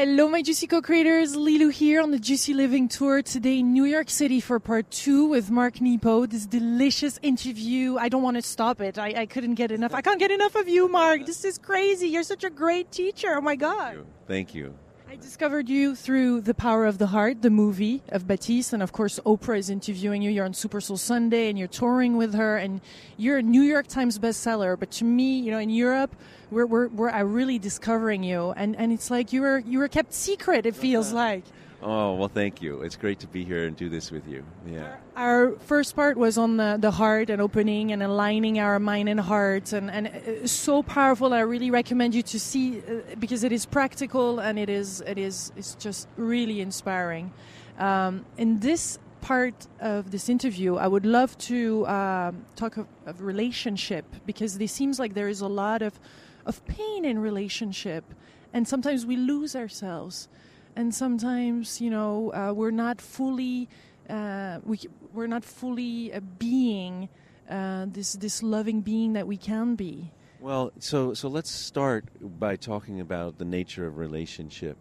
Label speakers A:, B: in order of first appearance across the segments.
A: Hello, my Juicy co-creators. Lilou here on the Juicy Living Tour today in New York City for part two with Mark Nepo. This delicious interview. I don't want to stop it. I, I couldn't get enough. I can't get enough of you, Mark. This is crazy. You're such a great teacher. Oh my God.
B: Thank you. Thank you.
A: I discovered you through The Power of the Heart, the movie of Baptiste, and of course Oprah is interviewing you. You're on Super Soul Sunday and you're touring with her, and you're a New York Times bestseller. But to me, you know, in Europe, we're we're, we're really discovering you, and, and it's like you were you were kept secret. It feels like.
B: Oh, well, thank you. It's great to be here and do this with you. Yeah.
A: Our first part was on the, the heart and opening and aligning our mind and heart, and, and so powerful. I really recommend you to see uh, because it is practical and it is it is it's just really inspiring. Um, in this part of this interview, I would love to um, talk of, of relationship because it seems like there is a lot of of pain in relationship, and sometimes we lose ourselves and sometimes you know uh, we're not fully uh, we we're not fully a being uh, this this loving being that we can be.
B: Well, so so let's start by talking about the nature of relationship,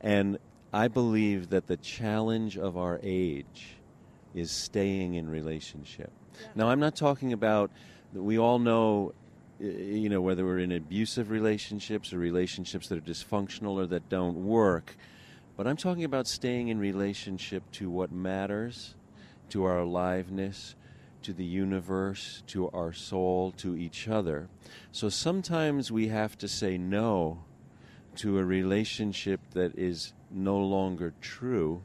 B: and I believe that the challenge of our age is staying in relationship. Yeah. Now, I'm not talking about we all know you know whether we're in abusive relationships or relationships that are dysfunctional or that don't work but I'm talking about staying in relationship to what matters, to our aliveness, to the universe, to our soul, to each other. So sometimes we have to say no to a relationship that is no longer true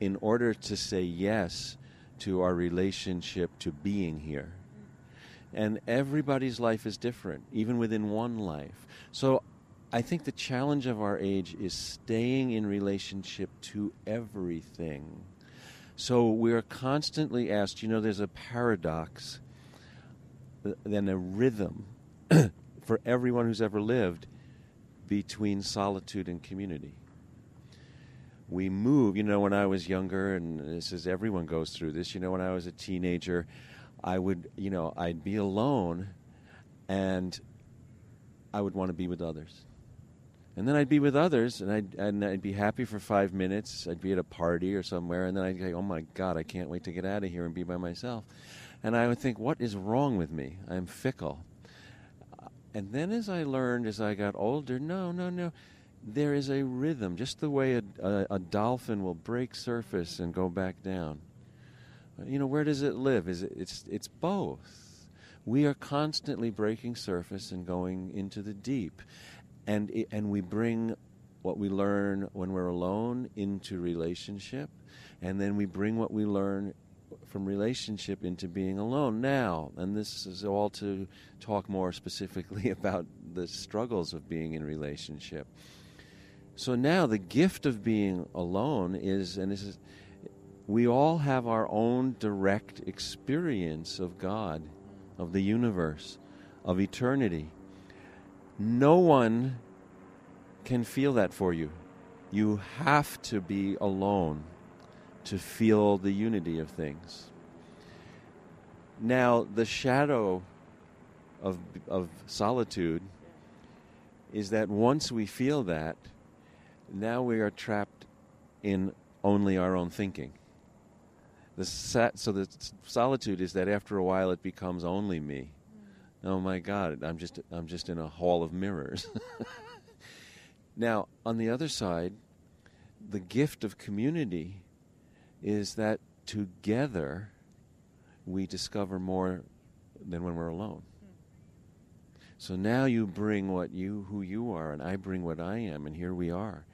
B: in order to say yes to our relationship to being here. And everybody's life is different, even within one life. So I think the challenge of our age is staying in relationship to everything. So we're constantly asked, you know, there's a paradox, then a rhythm for everyone who's ever lived between solitude and community. We move, you know, when I was younger, and this is everyone goes through this, you know, when I was a teenager, I would, you know, I'd be alone and I would want to be with others and then I'd be with others, and I'd, and I'd be happy for five minutes. I'd be at a party or somewhere, and then I'd go, "Oh my God, I can't wait to get out of here and be by myself." And I would think, "What is wrong with me? I'm fickle." Uh, and then, as I learned as I got older, no, no, no, there is a rhythm, just the way a, a, a dolphin will break surface and go back down. You know, where does it live? Is it, it's it's both. We are constantly breaking surface and going into the deep and it, and we bring what we learn when we're alone into relationship, and then we bring what we learn from relationship into being alone now. And this is all to talk more specifically about the struggles of being in relationship. So now the gift of being alone is, and this is, we all have our own direct experience of God, of the universe, of eternity no one can feel that for you. You have to be alone to feel the unity of things. Now, the shadow of, of solitude is that once we feel that, now we are trapped in only our own thinking. The so the solitude is that after a while it becomes only me oh my god i'm just i'm just in a hall of mirrors. Now on the other side the gift of community is that together we discover more than when we're alone. So now you bring what you who you are and i bring what i am and here we are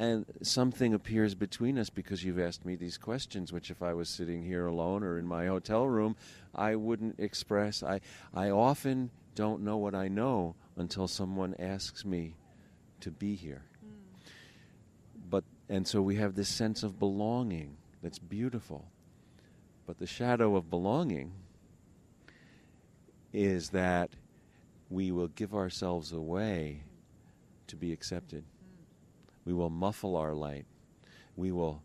B: and something appears between us because you've asked me these questions which if i was sitting here alone or in my hotel room i wouldn't express. I i often don't know what i know until someone asks me to be here. Mm. but and so we have this sense of belonging that's beautiful. But the shadow of belonging is that we will give ourselves away to be accepted we will muffle our light. We will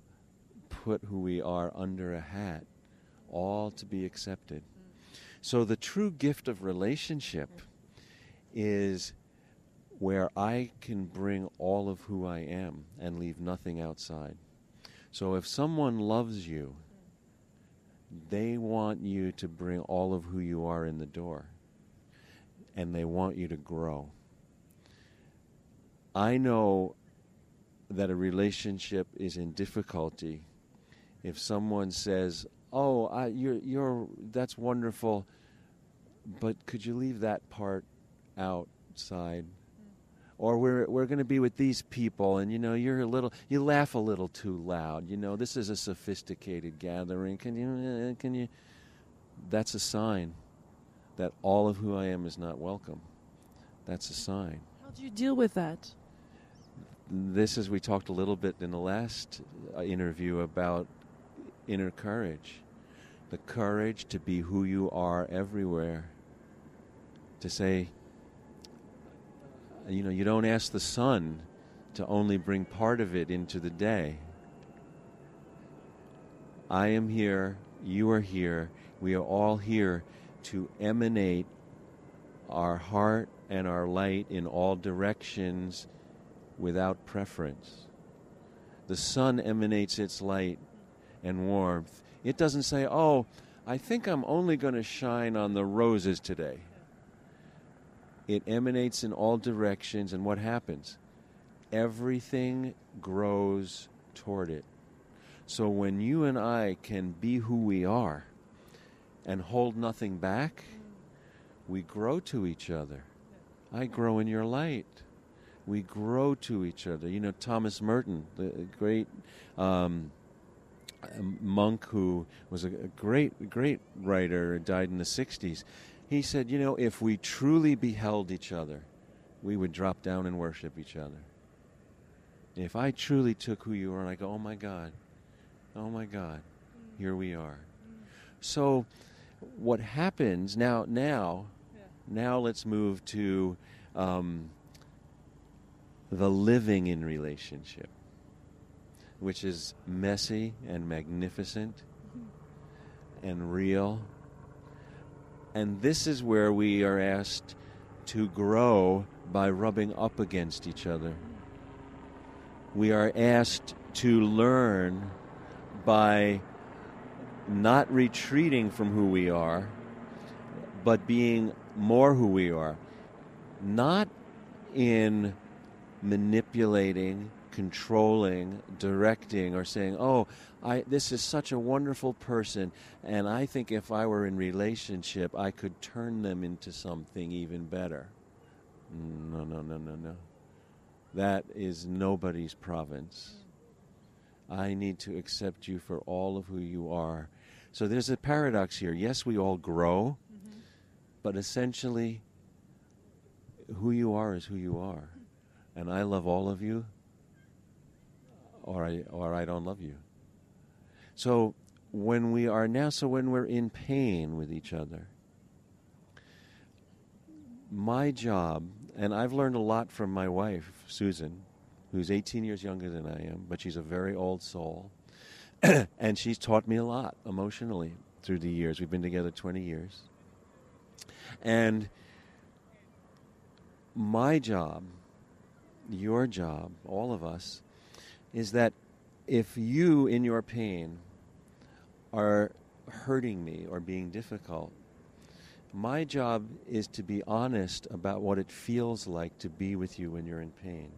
B: put who we are under a hat, all to be accepted. So, the true gift of relationship is where I can bring all of who I am and leave nothing outside. So if someone loves you, they want you to bring all of who you are in the door. And they want you to grow. I know that a relationship is in difficulty if someone says, "Oh, I, you're you're that's wonderful, but could you leave that part outside?" Or we're we're going to be with these people, and you know you're a little you laugh a little too loud. You know this is a sophisticated gathering. Can you can you? That's a sign that all of who I am is not welcome. That's a sign.
A: How do you deal with that?
B: This is we talked a little bit in the last uh, interview about inner courage the courage to be who you are everywhere. To say, you know, you don't ask the sun to only bring part of it into the day. I am here, you are here, we are all here to emanate our heart and our light in all directions without preference. The sun emanates its light and warmth. It doesn't say, oh, I think I'm only going to shine on the roses today. It emanates in all directions, and what happens? Everything grows toward it. So when you and I can be who we are and hold nothing back, we grow to each other. I grow in your light. We grow to each other. You know, Thomas Merton, the great um, monk who was a great, great writer, died in the 60s. He said, You know, if we truly beheld each other, we would drop down and worship each other. If I truly took who you are and I go, Oh my God, oh my God, here we are. So, what happens now? Now, yeah. now let's move to um, the living in relationship which is messy and magnificent and real. And this is where we are asked to grow by rubbing up against each other. We are asked to learn by not retreating from who we are, but being more who we are. Not in manipulating controlling, directing, or saying, "Oh, I, this is such a wonderful person, and I think if I were in relationship, I could turn them into something even better." No, no, no, no, no. That is nobody's province. I need to accept you for all of who you are. So there's a paradox here. Yes, we all grow, mm-hmm. but essentially, who you are is who you are. And I love all of you, or I, or I don't love you. So when we are now, so when we're in pain with each other, my job, and I've learned a lot from my wife, Susan, who's 18 years younger than I am, but she's a very old soul. and she's taught me a lot emotionally through the years. We've been together 20 years. And my job, your job, all of us, is that if you, in your pain, are hurting me or being difficult, my job is to be honest about what it feels like to be with you when you're in pain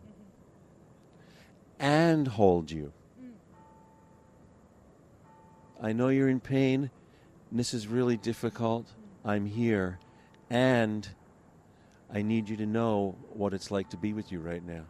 B: and hold you. I know you're in pain. This is really difficult. I'm here. And I need you to know what it's like to be with you right now.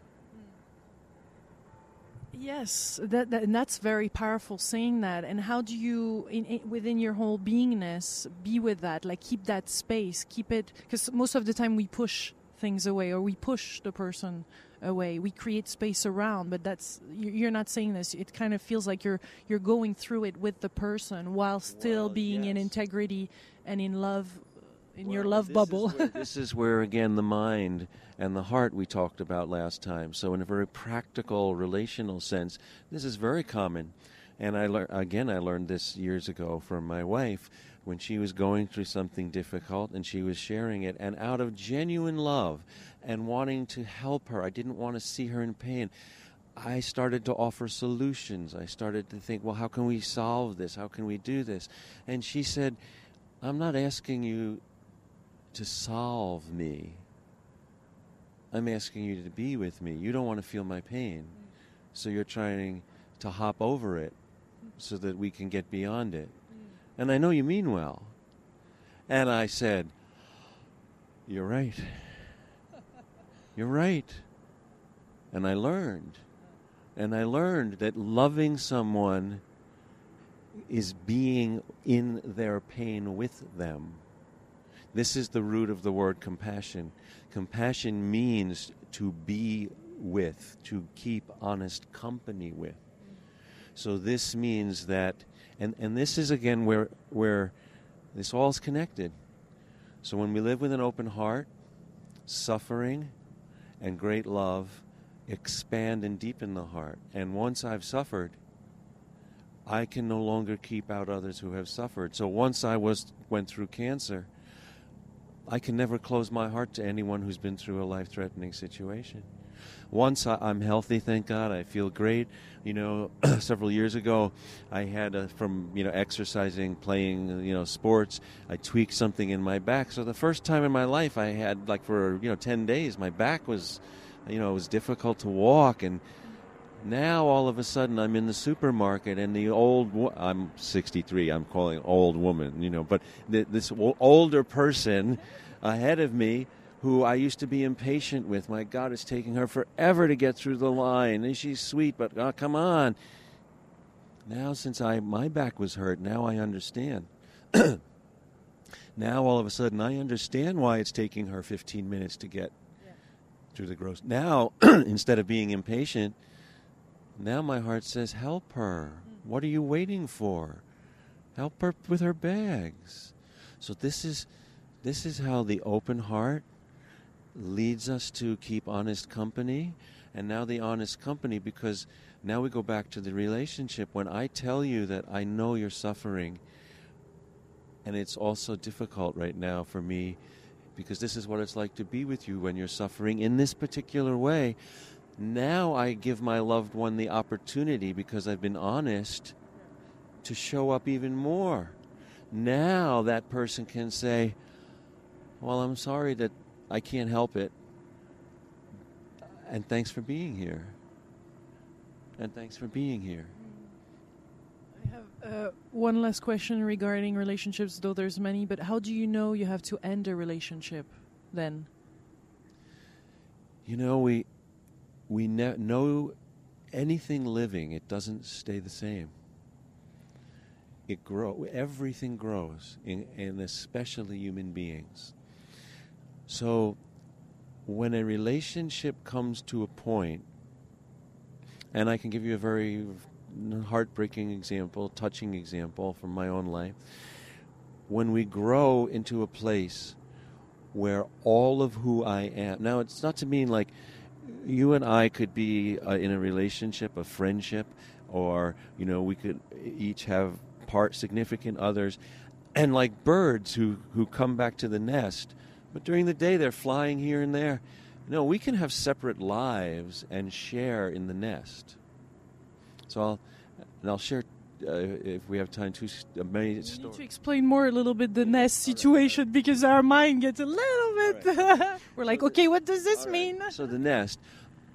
A: Yes, that, that, and that's very powerful saying that. And how do you, in, in, within your whole beingness, be with that? Like keep that space, keep it, because most of the time we push things away or we push the person away. We create space around, but that's you're not saying this. It kind of feels like you're you're going through it with the person while still well, being yes. in integrity and in love in
B: well,
A: your love bubble.
B: Is where, this is where, again, the mind and the heart we talked about last time. So, in a very practical, relational sense, this is very common. And I lear- again, I learned this years ago from my wife when she was going through something difficult and she was sharing it. And out of genuine love and wanting to help her, I didn't want to see her in pain. I started to offer solutions. I started to think, well, how can we solve this? How can we do this? And she said, I'm not asking you to solve me. I'm asking you to be with me. You don't want to feel my pain. Mm. So you're trying to hop over it so that we can get beyond it. Mm. And I know you mean well. And I said, You're right. You're right. And I learned. And I learned that loving someone is being in their pain with them. This is the root of the word compassion. Compassion means to be with, to keep honest company with. So this means that, and, and this is again where, where this all is connected. So when we live with an open heart, suffering and great love expand and deepen the heart. And once I've suffered, I can no longer keep out others who have suffered. So once I was went through cancer, I can never close my heart to anyone who's been through a life-threatening situation. Once I, am healthy, thank God, I feel great. You know, several years ago, I had a, from you know exercising, playing you know sports, I tweaked something in my back. So the first time in my life, I had like for you know ten days, my back was, you know, it was difficult to walk and now all of a sudden I'm in the supermarket and the old wo- I'm 63 I'm calling old woman you know but the, this older person ahead of me who I used to be impatient with my god it's taking her forever to get through the line and she's sweet but oh, come on now since I my back was hurt now I understand now all of a sudden I understand why it's taking her 15 minutes to get yeah. through the gross now instead of being impatient now my heart says, Help her. Hmm. What are you waiting for? Help her with her bags. So this is this is how the open heart leads us to keep honest company. And now the honest company because now we go back to the relationship. When I tell you that I know you're suffering, and it's also difficult right now for me because this is what it's like to be with you when you're suffering in this particular way. Now I give my loved one the opportunity because I've been honest to show up even more. Now that person can say, Well, I'm sorry that I can't help it. And thanks for being here. And thanks for being here.
A: I have uh, one last question regarding relationships, though there's many, but how do you know you have to end a relationship then?
B: You know, we we ne- know anything living, it doesn't stay the same. It grow everything grows, in, and especially human beings. So, when a relationship comes to a point, and I can give you a very heartbreaking example, touching example from my own life. When we grow into a place where all of who I am, now it's not to mean like you and I could be uh, in a relationship, a friendship, or you know, we could each have part significant others, and like birds who who come back to the nest, but during the day they're flying here and there. No, we can have separate lives and share in the nest. So I'll and I'll share uh, if we have time, two amazing
A: stories. need to explain more a little bit the nest situation because our mind gets a little bit. Right. We're like, okay, what does this mean?
B: So the nest,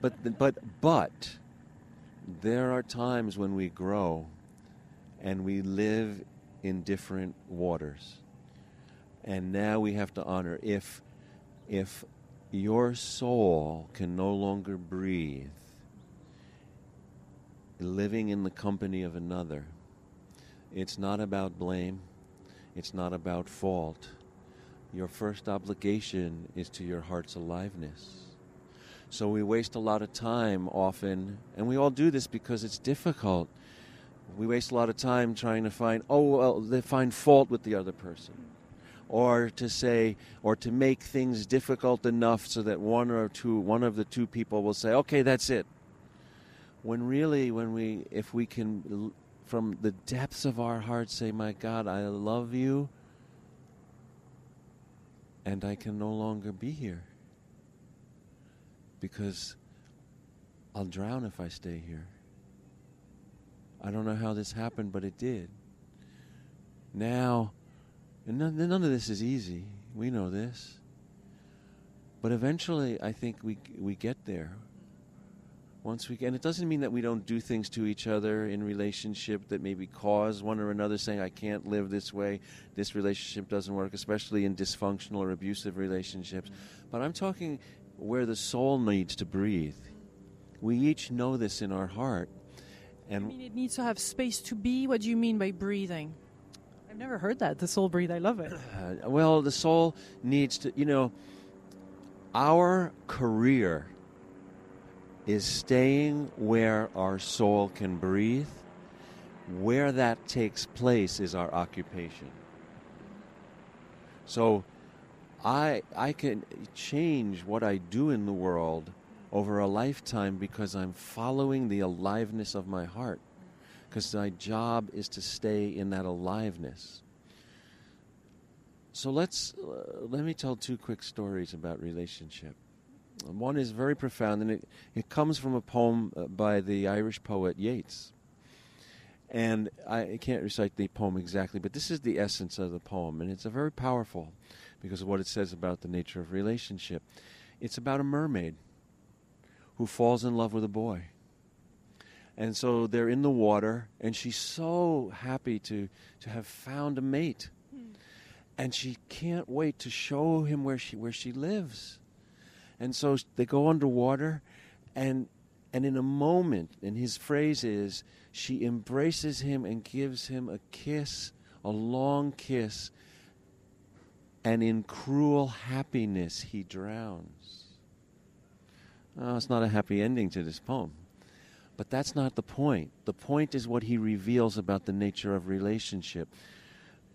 B: but but but there are times when we grow, and we live in different waters, and now we have to honor if if your soul can no longer breathe living in the company of another. It's not about blame, it's not about fault. Your first obligation is to your heart's aliveness. So we waste a lot of time often, and we all do this because it's difficult. We waste a lot of time trying to find, oh, well, they find fault with the other person. Or to say, or to make things difficult enough so that one or two, one of the two people will say, okay, that's it when really when we if we can from the depths of our hearts say my god i love you and I can no longer be here because I'll drown if I stay here. I don't know how this happened, but it did. Now, none, none of this is easy. We know this. But eventually, I think we we get there. Once we and it doesn't mean that we don't do things to each other in relationship that maybe cause one or another saying, "I can't live this way. This relationship doesn't work," especially in dysfunctional or abusive relationships. Mm-hmm. But I'm talking where the soul needs to breathe. We each know this in our heart.
A: And I mean, it needs to have space to be. What do you mean by breathing? I've never heard that. The soul breathe. I love it.
B: Uh, well, the soul needs to. You know, our career is staying where our soul can breathe. Where that takes place is our occupation. So I I can change what I do in the world over a lifetime because I'm following the aliveness of my heart. Because my job is to stay in that aliveness. So let's uh, let me tell two quick stories about relationship. One is very profound, and it, it comes from a poem uh, by the Irish poet Yeats. And I can't recite the poem exactly, but this is the essence of the poem, and it's a very powerful because of what it says about the nature of relationship. It's about a mermaid who falls in love with a boy. And so they're in the water, and she's so happy to, to have found a mate. Hmm. And she can't wait to show him where she, where she lives. And so they go underwater, and, and in a moment, and his phrase is, she embraces him and gives him a kiss, a long kiss, and in cruel happiness he drowns. Oh, it's not a happy ending to this poem. But that's not the point. The point is what he reveals about the nature of relationship.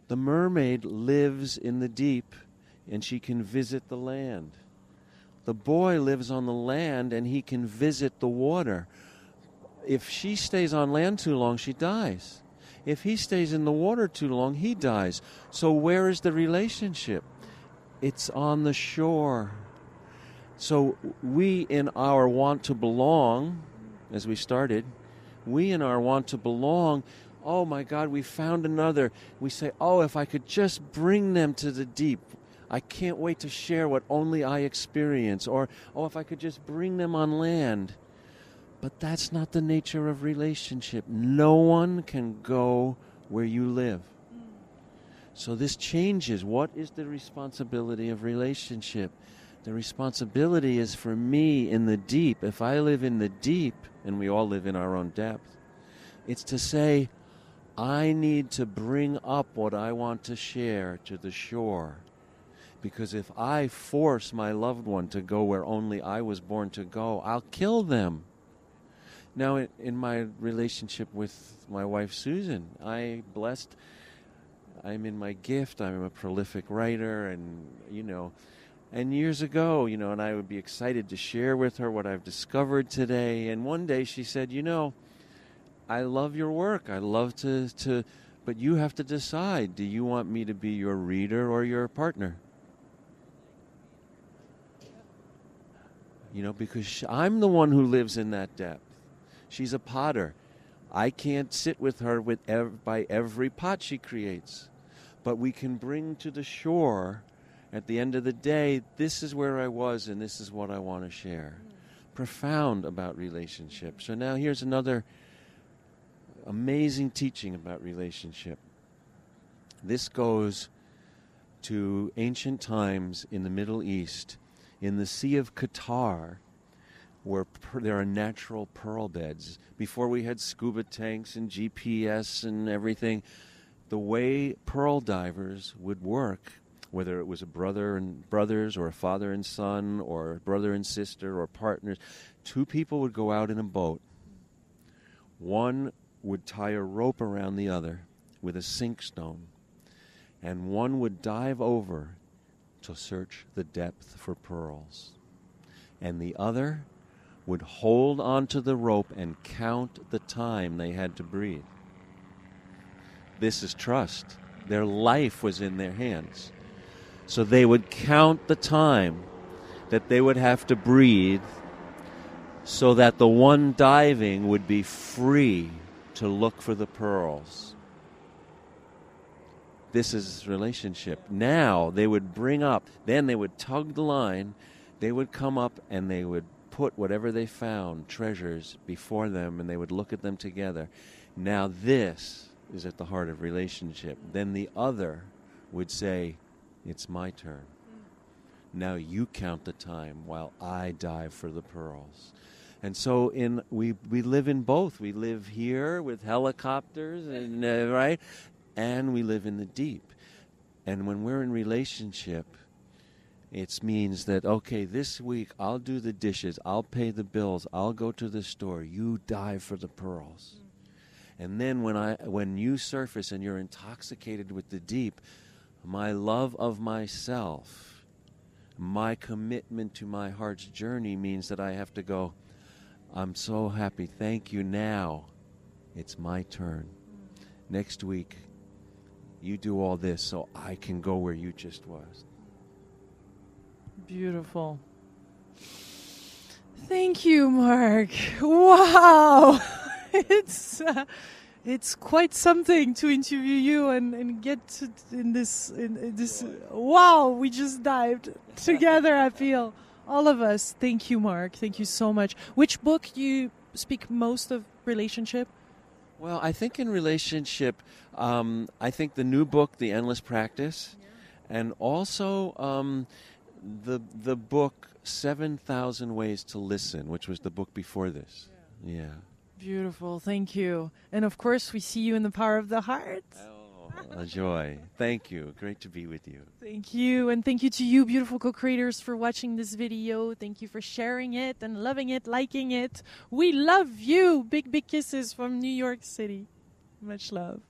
B: The mermaid lives in the deep and she can visit the land. The boy lives on the land and he can visit the water. If she stays on land too long, she dies. If he stays in the water too long, he dies. So, where is the relationship? It's on the shore. So, we, in our want to belong, as we started, we, in our want to belong, oh my God, we found another. We say, oh, if I could just bring them to the deep. I can't wait to share what only I experience. Or, oh, if I could just bring them on land. But that's not the nature of relationship. No one can go where you live. So this changes. What is the responsibility of relationship? The responsibility is for me in the deep. If I live in the deep, and we all live in our own depth, it's to say, I need to bring up what I want to share to the shore. Because if I force my loved one to go where only I was born to go, I'll kill them. Now, in, in my relationship with my wife Susan, I blessed. I'm in my gift. I'm a prolific writer, and you know, and years ago, you know, and I would be excited to share with her what I've discovered today. And one day she said, "You know, I love your work. I love to to, but you have to decide. Do you want me to be your reader or your partner?" You know, because I'm the one who lives in that depth. She's a potter. I can't sit with her with ev- by every pot she creates. But we can bring to the shore at the end of the day, this is where I was and this is what I want to share. Mm. Profound about relationships. So now here's another amazing teaching about relationship. This goes to ancient times in the Middle East, in the Sea of Qatar where per, there are natural pearl beds. Before we had scuba tanks and GPS and everything, the way pearl divers would work, whether it was a brother and brothers or a father and son or brother and sister or partners, two people would go out in a boat. One would tie a rope around the other with a sink stone, and one would dive over to search the depth for pearls. And the other would hold onto the rope and count the time they had to breathe. This is trust. Their life was in their hands. So they would count the time that they would have to breathe so that the one diving would be free to look for the pearls. This is relationship. Now they would bring up, then they would tug the line, they would come up and they would put whatever they found, treasures, before them and they would look at them together. Now this is at the heart of relationship. Then the other would say, It's my turn. Now you count the time while I dive for the pearls. And so in we we live in both. We live here with helicopters and uh, right and we live in the deep. And when we're in relationship, it means that okay, this week I'll do the dishes, I'll pay the bills, I'll go to the store. You dive for the pearls. And then when I when you surface and you're intoxicated with the deep, my love of myself, my commitment to my heart's journey means that I have to go, I'm so happy. Thank you now. It's my turn. Next week, you do all this so I can go where you just was.
A: Beautiful. Thank you, Mark. Wow. it's uh, it's quite something to interview you and, and get to, in this in, in this wow, we just dived together, I feel. All of us. Thank you, Mark. Thank you so much. Which book you speak most of relationship?
B: Well, I think in relationship, um, I think the new book, The Endless Practice, yeah. and also um, the the book Seven Thousand Ways to Listen, which was the book before this. Yeah. yeah.
A: Beautiful. Thank you. And of course, we see you in the power of the heart.
B: Oh, a joy. Thank you. Great to be with you.
A: Thank you. And thank you to you, beautiful co creators, for watching this video. Thank you for sharing it and loving it, liking it. We love you. Big, big kisses from New York City. Much love.